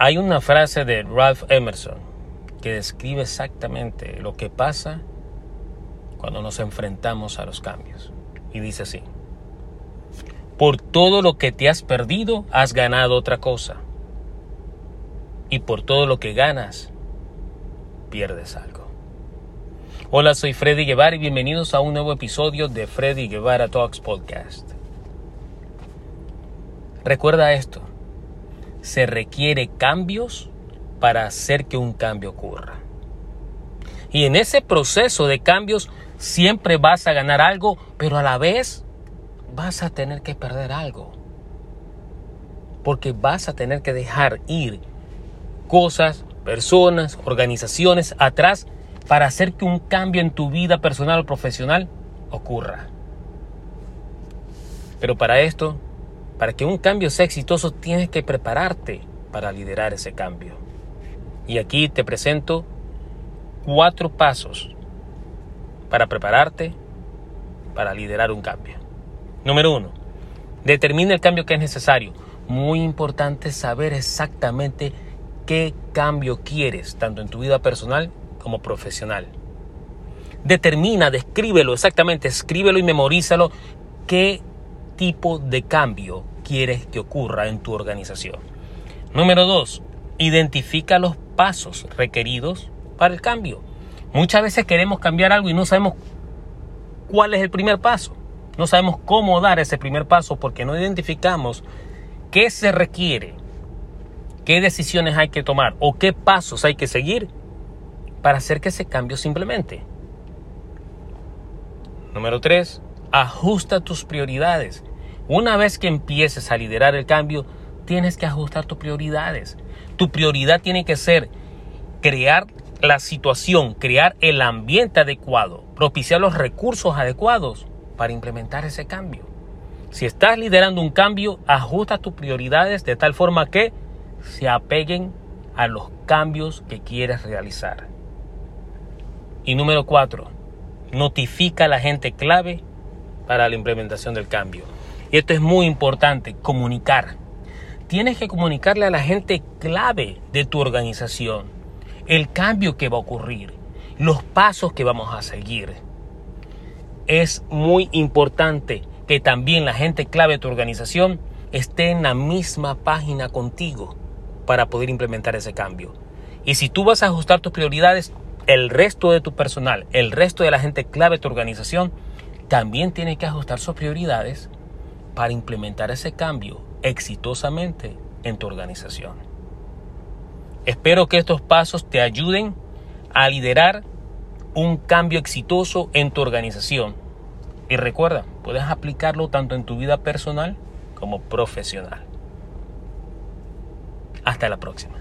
Hay una frase de Ralph Emerson que describe exactamente lo que pasa cuando nos enfrentamos a los cambios. Y dice así, por todo lo que te has perdido, has ganado otra cosa. Y por todo lo que ganas, pierdes algo. Hola, soy Freddy Guevara y bienvenidos a un nuevo episodio de Freddy Guevara Talks Podcast. Recuerda esto, se requiere cambios para hacer que un cambio ocurra. Y en ese proceso de cambios siempre vas a ganar algo, pero a la vez vas a tener que perder algo. Porque vas a tener que dejar ir cosas, personas, organizaciones atrás para hacer que un cambio en tu vida personal o profesional ocurra. Pero para esto, para que un cambio sea exitoso, tienes que prepararte para liderar ese cambio. Y aquí te presento cuatro pasos para prepararte para liderar un cambio. Número uno, determina el cambio que es necesario. Muy importante saber exactamente qué cambio quieres, tanto en tu vida personal como profesional. Determina, descríbelo exactamente, escríbelo y memorízalo qué tipo de cambio quieres que ocurra en tu organización. Número dos, identifica los pasos requeridos para el cambio. Muchas veces queremos cambiar algo y no sabemos cuál es el primer paso. No sabemos cómo dar ese primer paso porque no identificamos qué se requiere, qué decisiones hay que tomar o qué pasos hay que seguir para hacer que ese cambio se implemente. Número 3. Ajusta tus prioridades. Una vez que empieces a liderar el cambio, tienes que ajustar tus prioridades. Tu prioridad tiene que ser crear la situación, crear el ambiente adecuado, propiciar los recursos adecuados para implementar ese cambio. Si estás liderando un cambio, ajusta tus prioridades de tal forma que se apeguen a los cambios que quieres realizar. Y número cuatro, notifica a la gente clave para la implementación del cambio. Y esto es muy importante, comunicar. Tienes que comunicarle a la gente clave de tu organización el cambio que va a ocurrir, los pasos que vamos a seguir. Es muy importante que también la gente clave de tu organización esté en la misma página contigo para poder implementar ese cambio. Y si tú vas a ajustar tus prioridades, el resto de tu personal, el resto de la gente clave de tu organización, también tiene que ajustar sus prioridades para implementar ese cambio exitosamente en tu organización. Espero que estos pasos te ayuden a liderar un cambio exitoso en tu organización. Y recuerda, puedes aplicarlo tanto en tu vida personal como profesional. Hasta la próxima.